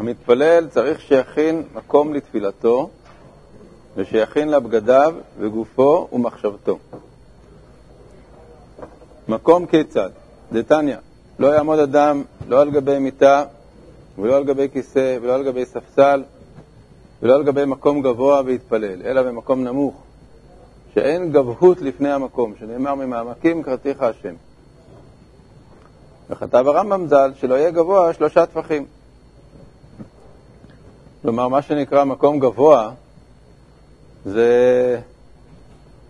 המתפלל צריך שיכין מקום לתפילתו ושיכין לה בגדיו וגופו ומחשבתו. מקום כיצד? דתניא, לא יעמוד אדם לא על גבי מיטה ולא על גבי כיסא ולא על גבי ספסל ולא על גבי מקום גבוה ויתפלל, אלא במקום נמוך, שאין גבהות לפני המקום, שנאמר ממעמקים קראתיך השם. וכתב הרמב"ם ז"ל שלא יהיה גבוה שלושה טפחים. כלומר, מה שנקרא מקום גבוה זה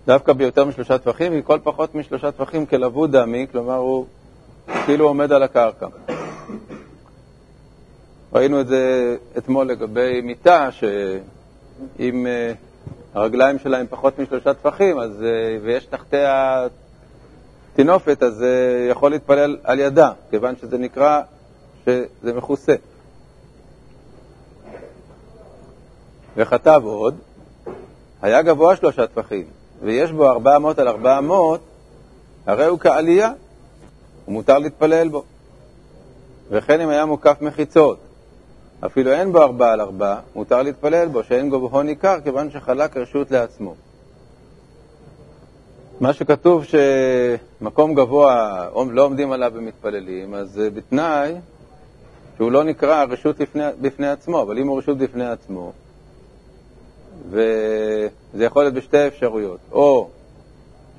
דווקא ביותר משלושה טפחים, כי כל פחות משלושה טפחים כלבוד דמי, כלומר הוא כאילו עומד על הקרקע. ראינו את זה אתמול לגבי מיטה, שאם אה, הרגליים שלה הם פחות משלושה טפחים אז, אה, ויש תחתיה טינופת, אז אה, יכול להתפלל על ידה, כיוון שזה נקרא שזה מכוסה. וכתב עוד, היה גבוה שלושה טפחים, ויש בו ארבע מאות על ארבע מאות, הרי הוא כעלייה, ומותר להתפלל בו. וכן אם היה מוקף מחיצות, אפילו אין בו ארבע על ארבע, מותר להתפלל בו, שאין גבוהו ניכר, כיוון שחלק רשות לעצמו. מה שכתוב שמקום גבוה לא עומדים עליו ומתפללים, אז בתנאי שהוא לא נקרא רשות לפני, בפני עצמו, אבל אם הוא רשות בפני עצמו, וזה יכול להיות בשתי אפשרויות, או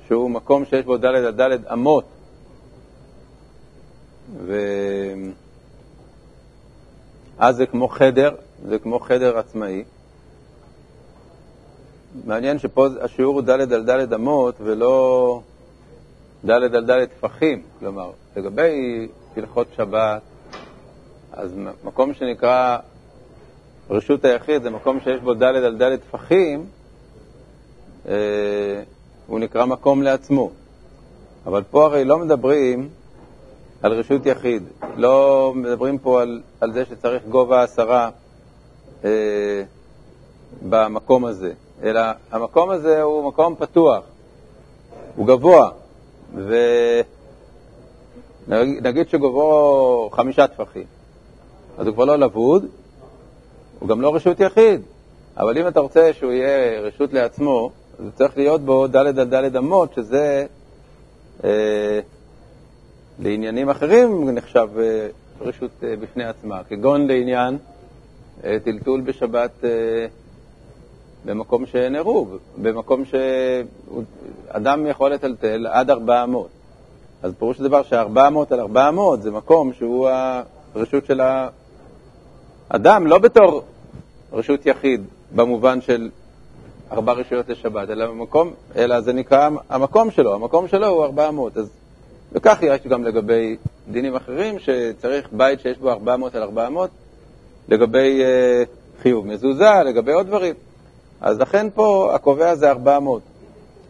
שהוא מקום שיש בו ד' עד ד' אמות, ואז זה כמו חדר, זה כמו חדר עצמאי. מעניין שפה השיעור הוא ד' על ד' אמות ולא ד' על ד' טפחים, כלומר, לגבי הלכות שבת, אז מקום שנקרא רשות היחיד זה מקום שיש בו ד' על ד' טפחים, אה, הוא נקרא מקום לעצמו. אבל פה הרי לא מדברים על רשות יחיד, לא מדברים פה על, על זה שצריך גובה עשרה אה, במקום הזה, אלא המקום הזה הוא מקום פתוח, הוא גבוה, ונגיד שגובהו חמישה טפחים, אז הוא כבר לא לבוד, הוא גם לא רשות יחיד, אבל אם אתה רוצה שהוא יהיה רשות לעצמו, אז צריך להיות בו ד' על ד' אמות, שזה אה, לעניינים אחרים נחשב אה, רשות אה, בפני עצמה, כגון לעניין אה, טלטול בשבת אה, במקום שאין עירוב, במקום שאדם יכול לטלטל עד 400. אז פירוש הדבר ש-400 על 400 זה מקום שהוא הרשות של האדם, לא בתור רשות יחיד במובן של ארבע רשויות לשבת, אלא, במקום, אלא זה נקרא המקום שלו, המקום שלו הוא 400. אז, וכך יש גם לגבי דינים אחרים, שצריך בית שיש בו 400 על 400, לגבי אה, חיוב מזוזה, לגבי עוד דברים. אז לכן פה הקובע זה 400.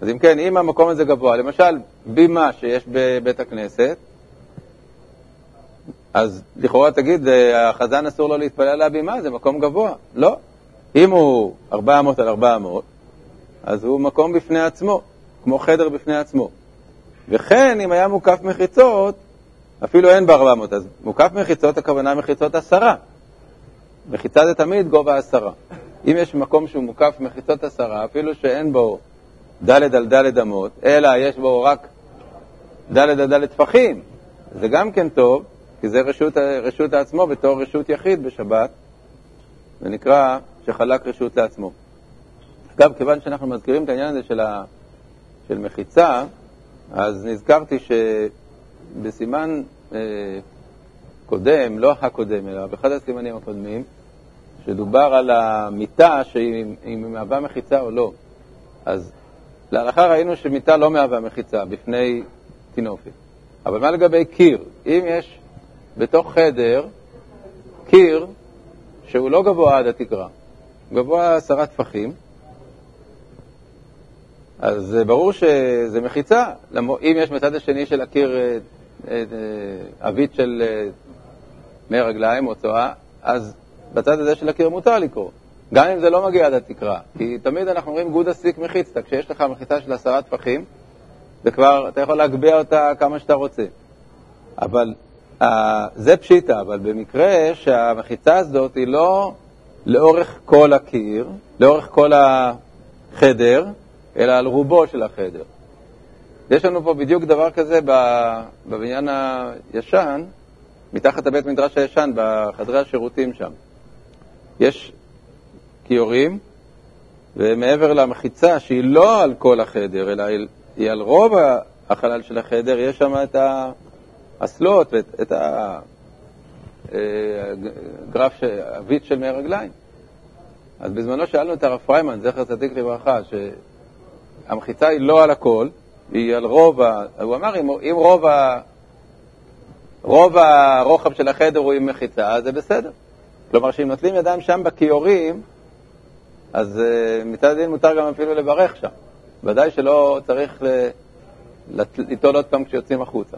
אז אם כן, אם המקום הזה גבוה, למשל בימה שיש בבית הכנסת, אז לכאורה תגיד, אה, החזן אסור לו להתפלל על הבימה, זה מקום גבוה. לא. אם הוא 400 על 400, אז הוא מקום בפני עצמו, כמו חדר בפני עצמו. וכן, אם היה מוקף מחיצות, אפילו אין ב-400, אז מוקף מחיצות, הכוונה מחיצות עשרה. מחיצה זה תמיד גובה עשרה. אם יש מקום שהוא מוקף מחיצות עשרה, אפילו שאין בו ד' על ד' אמות, אלא יש בו רק ד' על ד' טפחים, זה גם כן טוב, כי זה רשות, רשות לעצמו בתור רשות יחיד בשבת, זה נקרא שחלק רשות לעצמו. אגב, כיוון שאנחנו מזכירים את העניין הזה של, ה, של מחיצה, אז נזכרתי שבסימן אה, קודם, לא הקודם, אלא באחד הסימנים הקודמים, שדובר על המיטה, שאם היא מהווה מחיצה או לא. אז להלכה ראינו שמיטה לא מהווה מחיצה בפני טינופת. אבל מה לגבי קיר? אם יש בתוך חדר קיר שהוא לא גבוה עד התקרה, גבוה עשרה טפחים, אז ברור שזה מחיצה. אם יש מצד השני של הקיר עבית אה, אה, של אה, מי רגליים או צואה, אז בצד הזה של הקיר מותר לקרוא, גם אם זה לא מגיע עד התקרה. כי תמיד אנחנו אומרים גודה סיק מחיצתא, כשיש לך מחיצה של עשרה טפחים, זה כבר, אתה יכול להגביה אותה כמה שאתה רוצה. אבל זה פשיטה, אבל במקרה שהמחיצה הזאת היא לא לאורך כל הקיר, לאורך כל החדר, אלא על רובו של החדר. יש לנו פה בדיוק דבר כזה בבניין הישן, מתחת לבית מדרש הישן, בחדרי השירותים שם. יש כיורים, ומעבר למחיצה, שהיא לא על כל החדר, אלא היא על רוב החלל של החדר, יש שם את האסלות ואת הגרף, הוויץ של מי הרגליים. אז בזמנו שאלנו את הרב פריימן, זכר צדיק לברכה, שהמחיצה היא לא על הכל, היא על רוב ה... הוא אמר, אם, רוב, ה... רוב הרוחב של החדר הוא עם מחיצה, זה בסדר. כלומר, שאם נוטלים ידיים שם בכיורים, אז uh, מצד הדין מותר גם אפילו לברך שם. ודאי שלא צריך. ליטול עוד פעם כשיוצאים החוצה.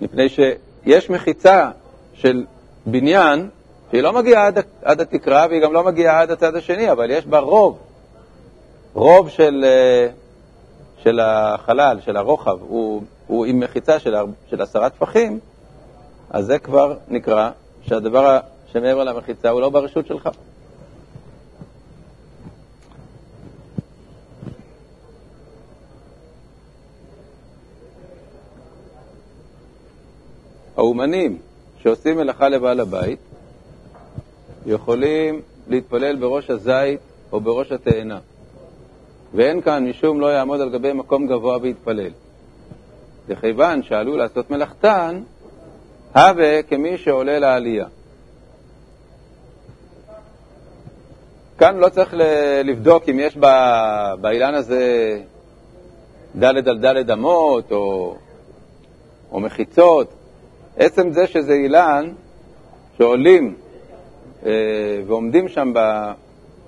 מפני שיש מחיצה של בניין שהיא לא מגיעה עד, עד התקרה והיא גם לא מגיעה עד הצד השני, אבל יש בה רוב. רוב של, אה, של החלל, של הרוחב, הוא, הוא עם מחיצה של, של עשרה טפחים, אז זה כבר נקרא שהדבר שמעבר למחיצה הוא לא ברשות שלך. האומנים שעושים מלאכה לבעל הבית יכולים להתפלל בראש הזית או בראש התאנה. ואין כאן משום לא יעמוד על גבי מקום גבוה ויתפלל. וכיוון שעלו לעשות מלאכתן, הווה כמי שעולה לעלייה. כאן לא צריך לבדוק אם יש באילן הזה ד' על ד' אמות או, או מחיצות. עצם זה שזה אילן שעולים אה, ועומדים שם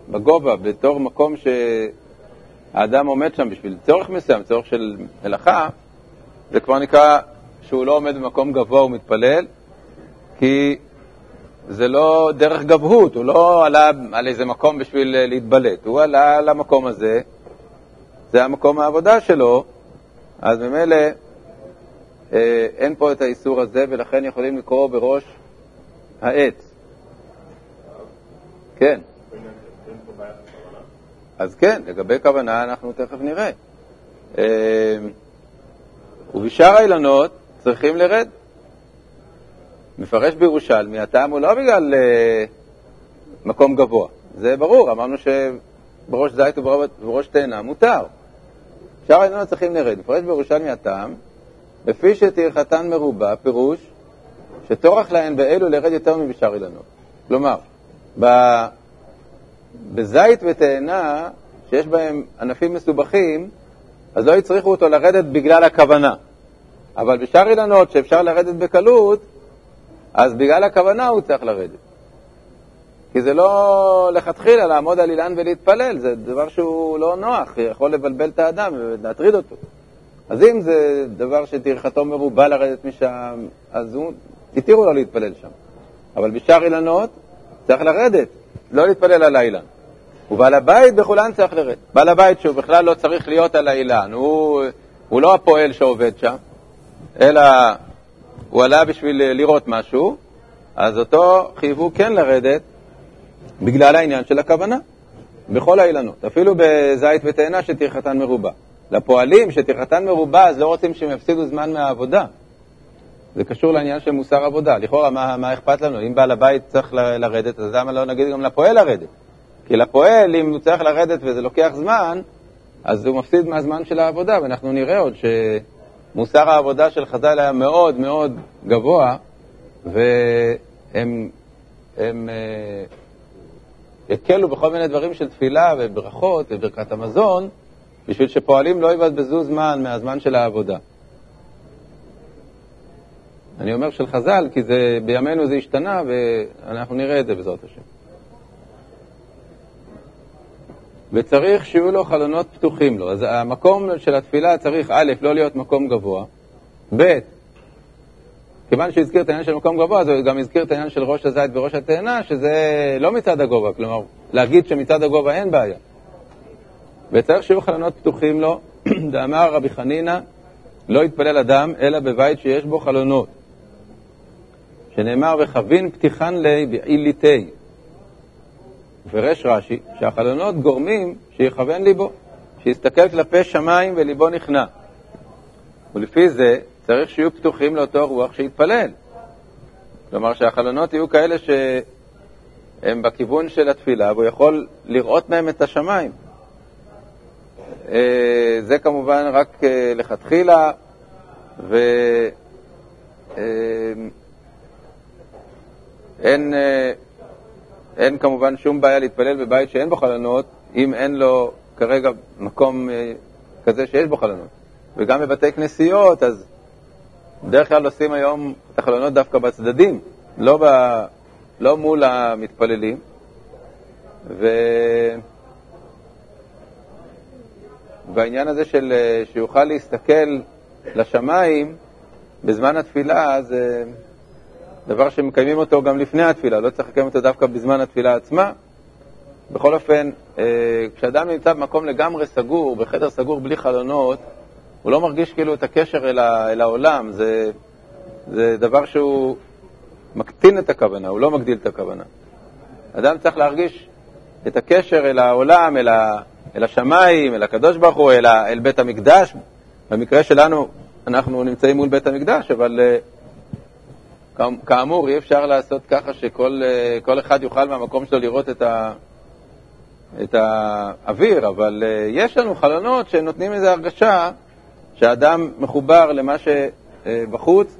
בגובה בתור מקום שהאדם עומד שם בשביל צורך מסוים, צורך של מלאכה, זה כבר נקרא שהוא לא עומד במקום גבוה ומתפלל, כי זה לא דרך גבהות, הוא לא עלה על איזה מקום בשביל להתבלט, הוא עלה למקום הזה, זה המקום העבודה שלו, אז ממילא אה, אין פה את האיסור הזה, ולכן יכולים לקרוא בראש העץ. כן. אז כן, לגבי כוונה אנחנו תכף נראה. אה, ובשאר האילנות צריכים לרד. מפרש בירושלמי, הטעם הוא לא בגלל uh, מקום גבוה, זה ברור, אמרנו שבראש זית ובראש תאנה מותר. שאר האילנות צריכים לרד. מפרש בירושלמי הטעם, לפי שטרחתן מרובה, פירוש שטורח להן באלו לרד יותר מבשאר אילנות. כלומר, בזית ותאנה, שיש בהם ענפים מסובכים, אז לא הצריכו אותו לרדת בגלל הכוונה. אבל בשאר אילנות שאפשר לרדת בקלות, אז בגלל הכוונה הוא צריך לרדת. כי זה לא לכתחילה לעמוד על אילן ולהתפלל, זה דבר שהוא לא נוח, יכול לבלבל את האדם ולהטריד אותו. אז אם זה דבר שטרחתו מרובה לרדת משם, אז הוא, התירו לו להתפלל שם. אבל בשאר אילנות צריך לרדת, לא להתפלל על האילן. ובעל הבית בכולן צריך לרדת. בעל הבית שהוא בכלל לא צריך להיות על האילן, הוא, הוא לא הפועל שעובד שם, אלא הוא עלה בשביל לראות משהו, אז אותו חייבו כן לרדת בגלל העניין של הכוונה, בכל האילנות, אפילו בזית ותאנה שטרחתן מרובה. לפועלים שטרחתן מרובה, אז לא רוצים שהם יפסידו זמן מהעבודה. זה קשור לעניין של מוסר עבודה. לכאורה, מה, מה אכפת לנו? אם בעל הבית צריך לרדת, אז למה לא נגיד גם לפועל לרדת? כי לפועל, אם הוא צריך לרדת וזה לוקח זמן, אז הוא מפסיד מהזמן של העבודה, ואנחנו נראה עוד שמוסר העבודה של חז"ל היה מאוד מאוד גבוה, והם הם, אה, הקלו בכל מיני דברים של תפילה וברכות וברכת המזון, בשביל שפועלים לא יבזבזו זמן מהזמן של העבודה. אני אומר של חז"ל, כי זה, בימינו זה השתנה, ואנחנו נראה את זה בעזרת השם. וצריך שיהיו לו חלונות פתוחים לו. אז המקום של התפילה צריך, א', לא להיות מקום גבוה, ב', כיוון שהוא הזכיר את העניין של מקום גבוה, אז הוא גם הזכיר את העניין של ראש הזית וראש התאנה, שזה לא מצד הגובה, כלומר, להגיד שמצד הגובה אין בעיה. וצריך שיהיו חלונות פתוחים לו, דאמר רבי חנינא, לא יתפלל אדם אלא בבית שיש בו חלונות. שנאמר וחבין פתיחן ליה בעיליתי. ופרש רש"י שהחלונות גורמים שיכוון ליבו, שיסתכל כלפי שמיים וליבו נכנע. ולפי זה צריך שיהיו פתוחים לאותו רוח שיתפלל. כלומר שהחלונות יהיו כאלה שהם בכיוון של התפילה, והוא יכול לראות מהם את השמיים. אה, זה כמובן רק אה, לכתחילה, ואין אה, אין כמובן שום בעיה להתפלל בבית שאין בו חלונות, אם אין לו כרגע מקום כזה שיש בו חלונות. וגם בבתי כנסיות, אז בדרך כלל עושים היום את החלונות דווקא בצדדים, לא, ב, לא מול המתפללים. ו... והעניין הזה של שיוכל להסתכל לשמיים בזמן התפילה זה דבר שמקיימים אותו גם לפני התפילה, לא צריך לקיים אותו דווקא בזמן התפילה עצמה. בכל אופן, אה, כשאדם נמצא במקום לגמרי סגור, בחדר סגור בלי חלונות, הוא לא מרגיש כאילו את הקשר אל העולם, זה, זה דבר שהוא מקטין את הכוונה, הוא לא מגדיל את הכוונה. אדם צריך להרגיש את הקשר אל העולם, אל, ה, אל השמיים, אל הקדוש ברוך הוא, אל, אל בית המקדש. במקרה שלנו, אנחנו נמצאים מול בית המקדש, אבל uh, כאמור, אי אפשר לעשות ככה שכל uh, אחד יוכל מהמקום שלו לראות את, ה, את האוויר, אבל uh, יש לנו חלונות שנותנים איזו הרגשה שהאדם מחובר למה שבחוץ,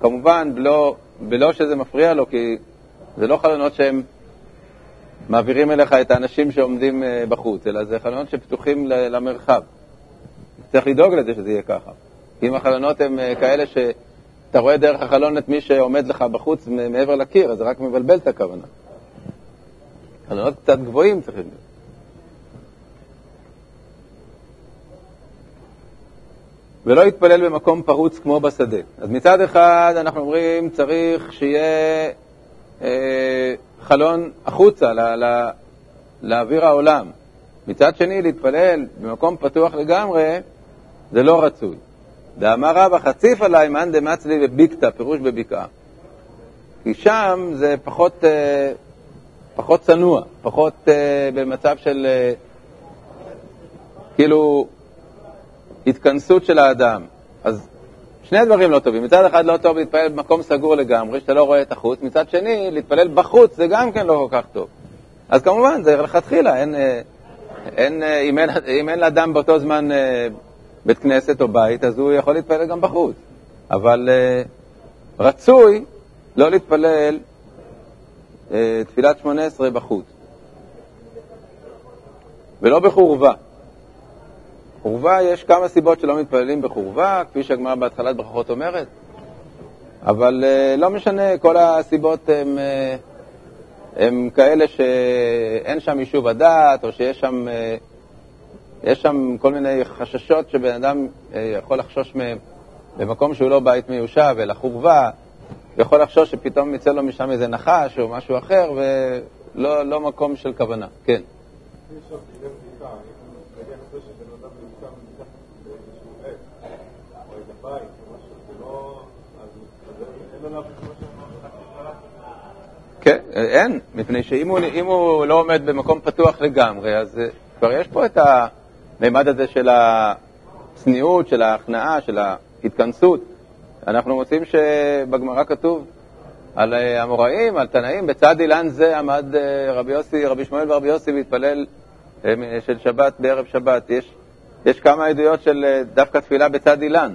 כמובן בלא, בלא שזה מפריע לו, כי זה לא חלונות שהם מעבירים אליך את האנשים שעומדים אה, בחוץ, אלא זה חלונות שפתוחים למרחב. צריך לדאוג לזה שזה יהיה ככה. אם החלונות הם אה, כאלה שאתה רואה דרך החלון את מי שעומד לך בחוץ מעבר לקיר, אז זה רק מבלבל את הכוונה. חלונות קצת גבוהים צריכים להיות. ולא יתפלל במקום פרוץ כמו בשדה. אז מצד אחד אנחנו אומרים צריך שיהיה אה, חלון החוצה, לה, לה, לאוויר העולם. מצד שני, להתפלל במקום פתוח לגמרי, זה לא רצוי. דאמר רבא חציף עליי מאן דמצלי בביקתא, פירוש בבקעה. כי שם זה פחות, אה, פחות צנוע, פחות אה, במצב של אה, כאילו התכנסות של האדם. אז שני הדברים לא טובים. מצד אחד לא טוב להתפלל במקום סגור לגמרי, שאתה לא רואה את החוץ, מצד שני, להתפלל בחוץ זה גם כן לא כל כך טוב. אז כמובן, זה לכתחילה, אין, אה, אין, אה, אם, אין, אם אין לאדם באותו זמן אה, בית כנסת או בית, אז הוא יכול להתפלל גם בחוץ. אבל רצוי לא להתפלל תפילת שמונה עשרה בחוץ, ולא בחורבה. חורבה, יש כמה סיבות שלא מתפללים בחורבה, כפי שהגמרא בהתחלת ברכות אומרת, אבל uh, לא משנה, כל הסיבות הן uh, כאלה שאין שם יישוב הדעת, או שיש שם, uh, יש שם כל מיני חששות שבן אדם יכול לחשוש מהם במקום שהוא לא בית מיושב, אלא חורבה, יכול לחשוש שפתאום יצא לו משם איזה נחש או משהו אחר, ולא לא מקום של כוונה. כן, אין, מפני שאם הוא, הוא לא עומד במקום פתוח לגמרי, אז אה, כבר יש פה את המימד הזה של הצניעות, של ההכנעה, של ההתכנסות. אנחנו מוצאים שבגמרא כתוב על אה, המוראים, על תנאים, בצד אילן זה עמד אה, רבי יוסי, רבי שמואל ורבי יוסי והתפלל של שבת בערב שבת. יש, יש כמה עדויות של דווקא תפילה בצד אילן.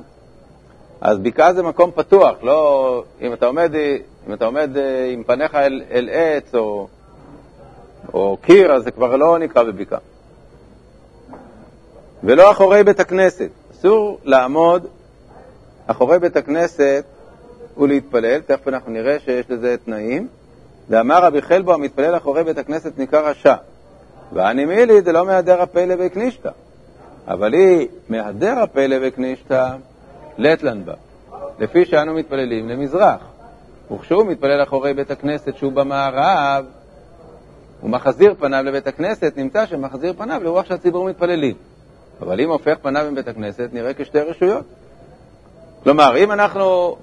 אז בקעה זה מקום פתוח, לא... אם אתה עומד, אם אתה עומד אה, עם פניך אל, אל עץ או, או קיר, אז זה כבר לא נקרא בבקעה. ולא אחורי בית הכנסת. אסור לעמוד אחורי בית הכנסת ולהתפלל, תכף אנחנו נראה שיש לזה תנאים. ואמר רבי חלבו, המתפלל אחורי בית הכנסת נקרא רשע. ואני מילי זה לא מהדר הפלא וקנישתא. אבל היא מהדר הפלא וקנישתא לטלן בה, לפי שאנו מתפללים למזרח. וכשהוא מתפלל אחורי בית הכנסת שהוא במערב, הוא מחזיר פניו לבית הכנסת, נמצא שמחזיר פניו לרוח שהציבור מתפללים. אבל אם הופך פניו מבית הכנסת, נראה כשתי רשויות. כלומר, אם אנחנו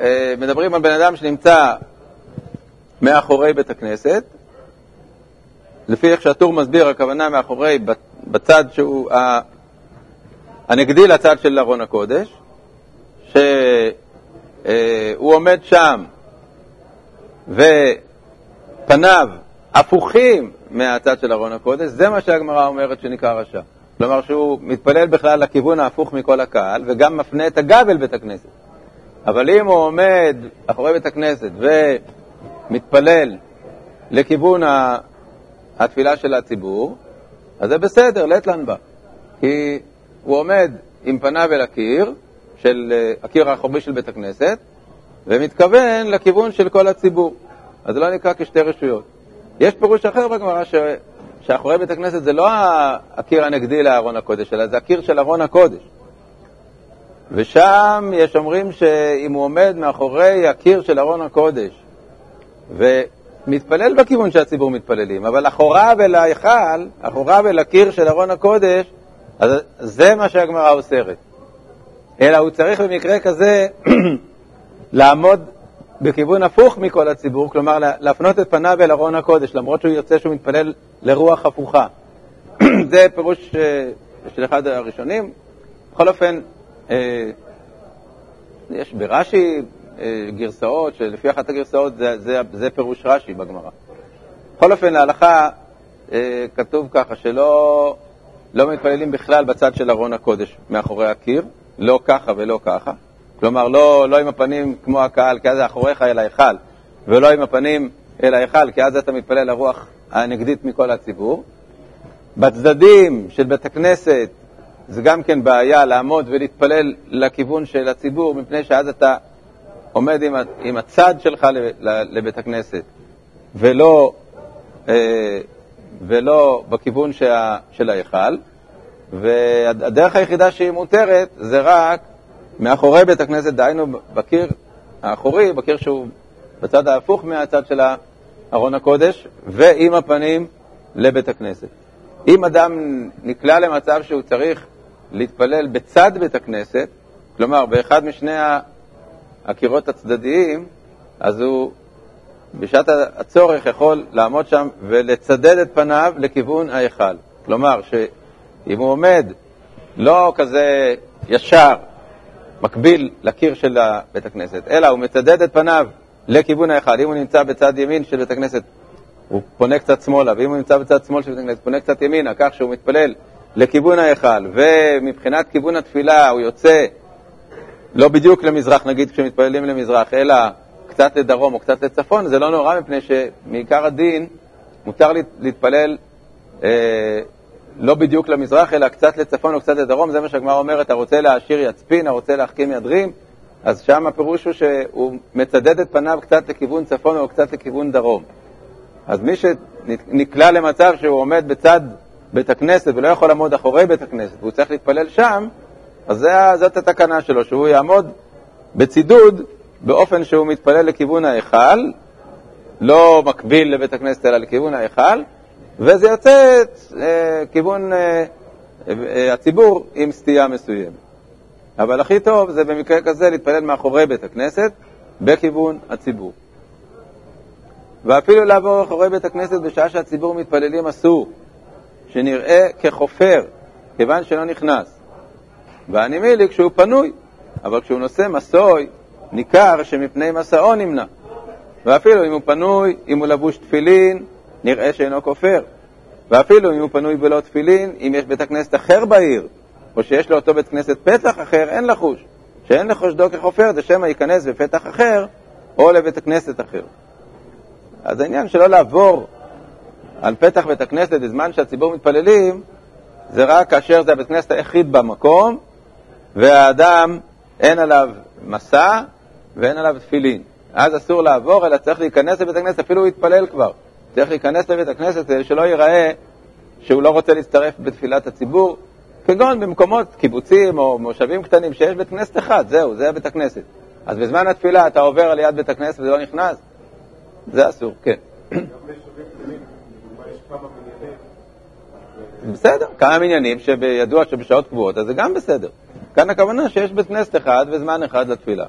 אה, מדברים על בן אדם שנמצא מאחורי בית הכנסת. לפי איך שהטור מסביר, הכוונה מאחורי, בצד שהוא הנגדי לצד של ארון הקודש, שהוא אה, עומד שם ופניו הפוכים מהצד של ארון הקודש, זה מה שהגמרא אומרת שנקרא רשע. כלומר שהוא מתפלל בכלל לכיוון ההפוך מכל הקהל, וגם מפנה את הגב אל בית הכנסת. אבל אם הוא עומד אחורי בית הכנסת ומתפלל לכיוון התפילה של הציבור, אז זה בסדר, לטלן בה. כי הוא עומד עם פניו אל הקיר, של אה, הקיר האחורי של בית הכנסת, ומתכוון לכיוון של כל הציבור. אז זה לא נקרא כשתי רשויות. יש פירוש אחר בגמרא ש... שאחורי בית הכנסת זה לא הקיר הנגדי לארון הקודש, אלא זה הקיר של ארון הקודש. ושם יש אומרים שאם הוא עומד מאחורי הקיר של ארון הקודש ומתפלל בכיוון שהציבור מתפללים, אבל אחוריו אל ההיכל, אחוריו אל הקיר של ארון הקודש, אז זה מה שהגמרא אוסרת. אלא הוא צריך במקרה כזה לעמוד בכיוון הפוך מכל הציבור, כלומר להפנות את פניו אל ארון הקודש, למרות שהוא יוצא שהוא מתפלל לרוח הפוכה. זה פירוש אה, של אחד הראשונים. בכל אופן, אה, יש ברש"י אה, גרסאות, שלפי אחת הגרסאות זה, זה, זה פירוש רש"י בגמרא. בכל אופן, להלכה כתוב ככה, שלא לא מתפללים בכלל בצד של ארון הקודש, מאחורי הקיר, לא ככה ולא ככה. כלומר, לא, לא עם הפנים כמו הקהל, כי אז זה אחוריך אל ההיכל, ולא עם הפנים אל ההיכל, כי אז אתה מתפלל לרוח הנגדית מכל הציבור. בצדדים של בית הכנסת זה גם כן בעיה לעמוד ולהתפלל לכיוון של הציבור, מפני שאז אתה עומד עם, עם הצד שלך לבית הכנסת, ולא, אה, ולא בכיוון של ההיכל. והדרך היחידה שהיא מותרת זה רק מאחורי בית הכנסת, דהיינו בקיר האחורי, בקיר שהוא בצד ההפוך מהצד של ארון הקודש, ועם הפנים לבית הכנסת. אם אדם נקלע למצב שהוא צריך להתפלל בצד בית הכנסת, כלומר באחד משני הקירות הצדדיים, אז הוא בשעת הצורך יכול לעמוד שם ולצדד את פניו לכיוון ההיכל. כלומר, שאם הוא עומד לא כזה ישר, מקביל לקיר של בית הכנסת, אלא הוא מצדד את פניו לכיוון ההיכל. אם הוא נמצא בצד ימין של בית הכנסת, הוא פונה קצת שמאלה, ואם הוא נמצא בצד שמאל של בית הכנסת, פונה קצת ימינה, כך שהוא מתפלל לכיוון ההיכל, ומבחינת כיוון התפילה הוא יוצא לא בדיוק למזרח, נגיד כשמתפללים למזרח, אלא קצת לדרום או קצת לצפון, זה לא נורא מפני שמעיקר הדין מותר להתפלל אה, לא בדיוק למזרח, אלא קצת לצפון או קצת לדרום, זה מה שהגמרא אומרת, הרוצה להעשיר יצפין, הרוצה להחכים ידרים, אז שם הפירוש הוא שהוא מצדד את פניו קצת לכיוון צפון או קצת לכיוון דרום. אז מי שנקלע למצב שהוא עומד בצד בית הכנסת ולא יכול לעמוד אחורי בית הכנסת והוא צריך להתפלל שם, אז זאת התקנה שלו, שהוא יעמוד בצידוד באופן שהוא מתפלל לכיוון ההיכל, לא מקביל לבית הכנסת אלא לכיוון ההיכל, וזה יוצא אה, כיוון אה, אה, הציבור עם סטייה מסוימת. אבל הכי טוב זה במקרה כזה להתפלל מאחורי בית הכנסת בכיוון הציבור. ואפילו לעבור אחורי בית הכנסת בשעה שהציבור מתפללים אסור, שנראה כחופר, כיוון שלא נכנס. והנימילי כשהוא פנוי, אבל כשהוא נושא מסוי, ניכר שמפני מסעו נמנע. ואפילו אם הוא פנוי, אם הוא לבוש תפילין, נראה שאינו כופר. ואפילו אם הוא פנוי בלא תפילין, אם יש בית הכנסת אחר בעיר, או שיש לאותו בית כנסת פתח אחר, אין לחוש. שאין לחושדו כחופר, זה שמא ייכנס בפתח אחר, או לבית הכנסת אחר. אז העניין שלא לעבור על פתח בית הכנסת בזמן שהציבור מתפללים, זה רק כאשר זה הבית כנסת היחיד במקום, והאדם אין עליו מסע ואין עליו תפילין. אז אסור לעבור, אלא צריך להיכנס לבית הכנסת, אפילו הוא יתפלל כבר. צריך להיכנס לבית הכנסת כדי שלא ייראה שהוא לא רוצה להצטרף בתפילת הציבור, כגון במקומות, קיבוצים או מושבים קטנים שיש בית כנסת אחד, זהו, זה בית הכנסת. אז בזמן התפילה אתה עובר על יד בית הכנסת וזה לא נכנס? זה אסור, כן. בסדר, כמה מניינים שידוע שבשעות קבועות, אז זה גם בסדר. כאן הכוונה שיש בית כנסת אחד וזמן אחד לתפילה.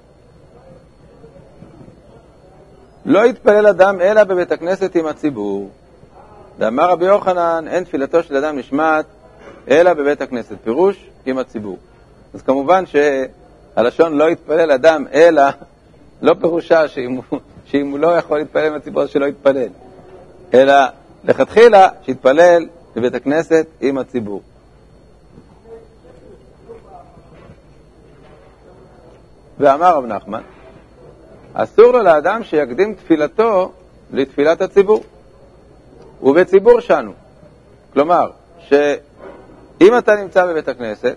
לא יתפלל אדם אלא בבית הכנסת עם הציבור. ואמר רבי יוחנן, אין תפילתו של אדם נשמעת אלא בבית הכנסת. פירוש, עם הציבור. אז כמובן שהלשון לא יתפלל אדם אלא, לא פירושה שאם הוא, שאם הוא לא יכול להתפלל עם הציבור, שלא יתפלל. אלא לכתחילה, שיתפלל בבית הכנסת עם הציבור. ואמר רב נחמן, אסור לו לאדם שיקדים תפילתו לתפילת הציבור. ובציבור שנו. כלומר, שאם אתה נמצא בבית הכנסת,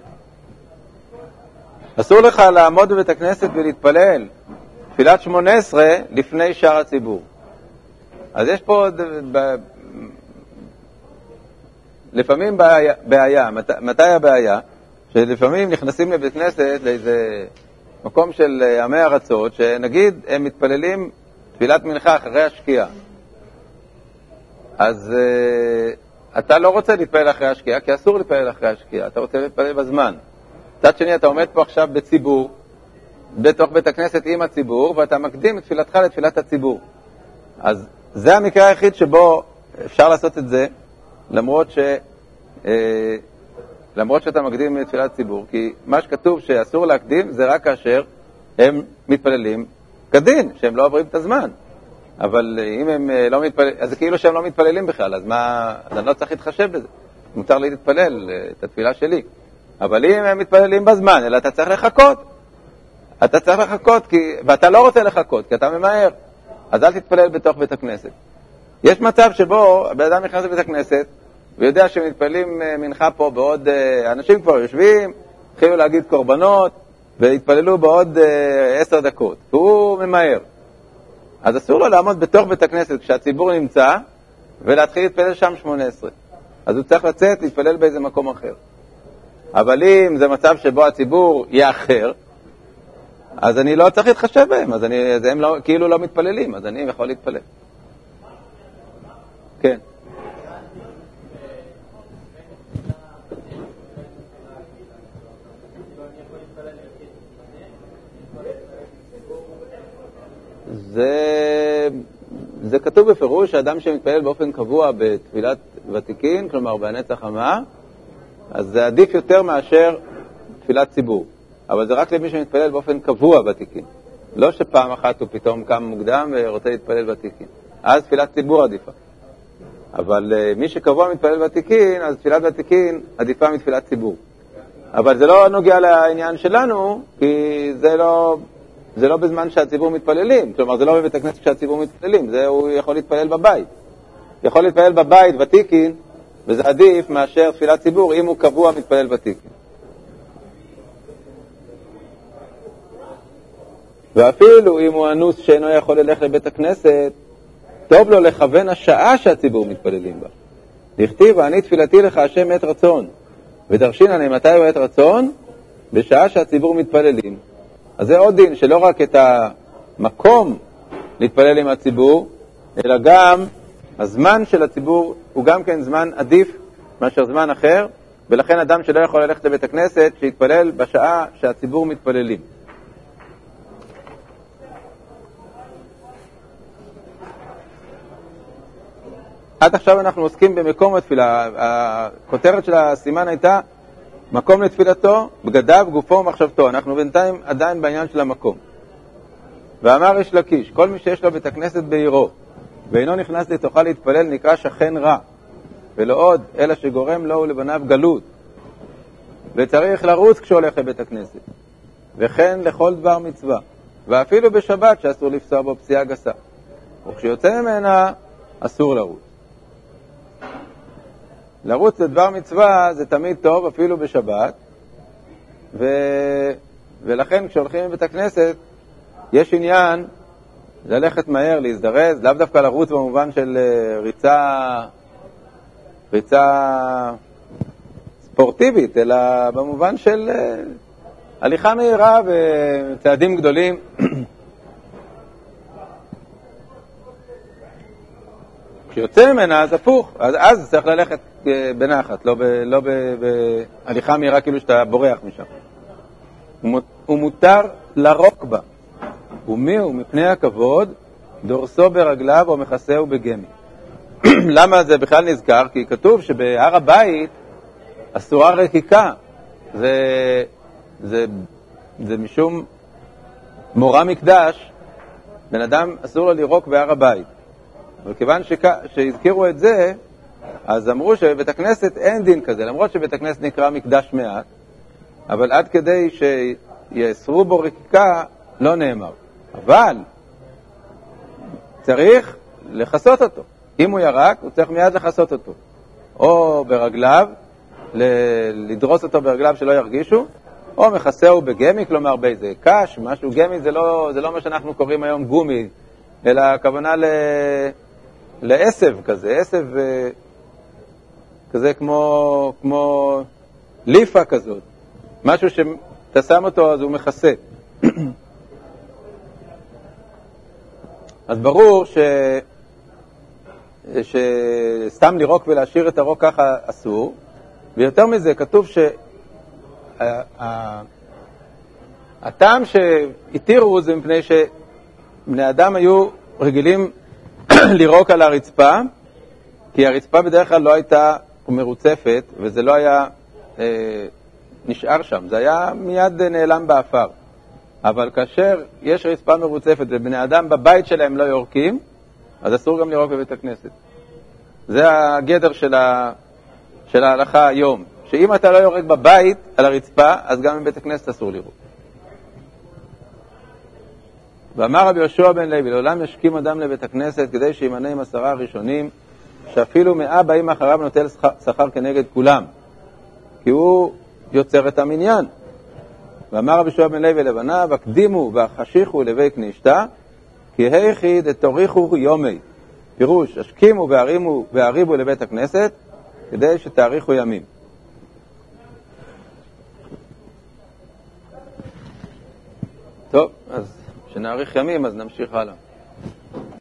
אסור לך לעמוד בבית הכנסת ולהתפלל תפילת שמונה עשרה לפני שאר הציבור. אז יש פה ב... לפעמים בעיה, בעיה. מת... מתי הבעיה? שלפעמים נכנסים לבית כנסת לאיזה מקום של עמי ארצות, שנגיד הם מתפללים תפילת מנחה אחרי השקיעה. אז uh, אתה לא רוצה להתפלל אחרי השקיעה, כי אסור להתפלל אחרי השקיעה, אתה רוצה להתפלל בזמן. מצד שני, אתה עומד פה עכשיו בציבור, בתוך בית הכנסת עם הציבור, ואתה מקדים את תפילתך לתפילת הציבור. אז זה המקרה היחיד שבו אפשר לעשות את זה, למרות, ש, אה, למרות שאתה מקדים את תפילת הציבור, כי מה שכתוב שאסור להקדים זה רק כאשר הם מתפללים כדין, שהם לא עוברים את הזמן. אבל אם הם אה, לא מתפללים, אז זה כאילו שהם לא מתפללים בכלל, אז מה, אז אני לא צריך להתחשב בזה. מותר לי להתפלל אה, את התפילה שלי. אבל אם הם מתפללים בזמן, אלא אתה צריך לחכות. אתה צריך לחכות, כי, ואתה לא רוצה לחכות, כי אתה ממהר. אז אל תתפלל בתוך בית הכנסת. יש מצב שבו הבן אדם נכנס לבית הכנסת ויודע שמתפללים אה, מנחה פה בעוד... אנשים כבר יושבים, התחילו להגיד קורבנות, והתפללו בעוד עשר דקות, והוא ממהר. אז אסור לו לעמוד בתוך בית הכנסת כשהציבור נמצא ולהתחיל להתפלל שם שמונה עשרה. אז הוא צריך לצאת להתפלל באיזה מקום אחר. אבל אם זה מצב שבו הציבור יאחר, אז אני לא צריך להתחשב בהם, אז, אני, אז הם לא, כאילו לא מתפללים, אז אני יכול להתפלל. כן. זה, זה כתוב בפירוש שאדם שמתפלל באופן קבוע בתפילת ותיקין, כלומר בהנץ החמה, אז זה עדיף יותר מאשר תפילת ציבור. אבל זה רק למי שמתפלל באופן קבוע ותיקין. לא שפעם אחת הוא פתאום קם מוקדם ורוצה להתפלל ותיקין. אז תפילת ציבור עדיפה. אבל uh, מי שקבוע מתפלל ותיקין, אז תפילת ותיקין עדיפה מתפילת ציבור. אבל זה לא נוגע לעניין שלנו, כי זה לא, זה לא בזמן שהציבור מתפללים, כלומר זה לא בבית הכנסת כשהציבור מתפללים, זה הוא יכול להתפלל בבית. יכול להתפלל בבית ותיקין, וזה עדיף מאשר תפילת ציבור אם הוא קבוע מתפלל ותיקין. ואפילו אם הוא אנוס שאינו יכול ללכת לבית הכנסת, טוב לו לכוון השעה שהציבור מתפללים בה. דכתיב, אני תפילתי לך השם עת רצון, ודרשינן מתי הוא עת רצון? בשעה שהציבור מתפללים. אז זה עוד דין, שלא רק את המקום להתפלל עם הציבור, אלא גם הזמן של הציבור הוא גם כן זמן עדיף מאשר זמן אחר, ולכן אדם שלא יכול ללכת לבית הכנסת, שיתפלל בשעה שהציבור מתפללים. עד עכשיו אנחנו עוסקים במקום התפילה. הכותרת של הסימן הייתה מקום לתפילתו, בגדיו, גופו ומחשבתו. אנחנו בינתיים עדיין בעניין של המקום. ואמר יש לקיש, כל מי שיש לו בית הכנסת בעירו ואינו נכנס לתוכה להתפלל נקרא שכן רע, ולא עוד, אלא שגורם לו ולבניו גלות. וצריך לרוץ כשהולך לבית הכנסת, וכן לכל דבר מצווה, ואפילו בשבת שאסור לפסוע בו פסיעה גסה. וכשיוצא ממנה, אסור לרוץ. לרוץ לדבר מצווה זה תמיד טוב, אפילו בשבת, ו... ולכן כשהולכים לבית הכנסת, יש עניין ללכת מהר, להזדרז, לאו דווקא לרוץ במובן של אה, ריצה, ריצה ספורטיבית, אלא במובן של אה, הליכה מהירה וצעדים גדולים. כשיוצא ממנה, אז הפוך, אז, אז צריך ללכת בנחת, לא, ב, לא ב, בהליכה מהירה כאילו שאתה בורח משם. ומותר לרוק בה. ומי הוא מפני הכבוד, דורסו ברגליו או מכסהו בגמי. למה זה בכלל נזכר? כי כתוב שבהר הבית אסורה רקיקה. זה, זה, זה משום מורא מקדש, בן אדם אסור לו לירוק בהר הבית. אבל כיוון שהזכירו את זה, אז אמרו שבבית הכנסת אין דין כזה, למרות שבית הכנסת נקרא מקדש מעט, אבל עד כדי שיאסרו בו רקיקה לא נאמר. אבל צריך לכסות אותו. אם הוא ירק, הוא צריך מיד לכסות אותו. או ברגליו, לדרוס אותו ברגליו שלא ירגישו, או מכסהו בגמי, כלומר באיזה קש, משהו גמי, זה לא, זה לא מה שאנחנו קוראים היום גומי, אלא הכוונה ל... לעשב כזה, עשב אה, כזה כמו, כמו ליפה כזאת, משהו שאתה שם אותו אז הוא מכסה. אז ברור ש... שסתם לירוק ולהשאיר את הרוק ככה אסור, ויותר מזה, כתוב שהטעם שהתירו זה מפני שבני אדם היו רגילים לירוק על הרצפה, כי הרצפה בדרך כלל לא הייתה מרוצפת, וזה לא היה אה, נשאר שם, זה היה מיד נעלם באפר. אבל כאשר יש רצפה מרוצפת ובני אדם בבית שלהם לא יורקים, אז אסור גם לירוק בבית הכנסת. זה הגדר של, ה, של ההלכה היום, שאם אתה לא יורק בבית על הרצפה, אז גם בבית הכנסת אסור לירוק. ואמר רבי יהושע בן לוי, לעולם ישכים אדם לבית הכנסת כדי שימנה עם עשרה הראשונים, שאפילו מאה באים אחריו נוטל שכר כנגד כולם, כי הוא יוצר את המניין. ואמר רבי יהושע בן לוי לבניו, הקדימו והחשיכו לבית כנישתא, כי היכי דתוריכו יומי. פירוש, השכימו והרימו והריבו לבית הכנסת, כדי שתאריכו ימים. טוב, אז כשנאריך ימים אז נמשיך הלאה.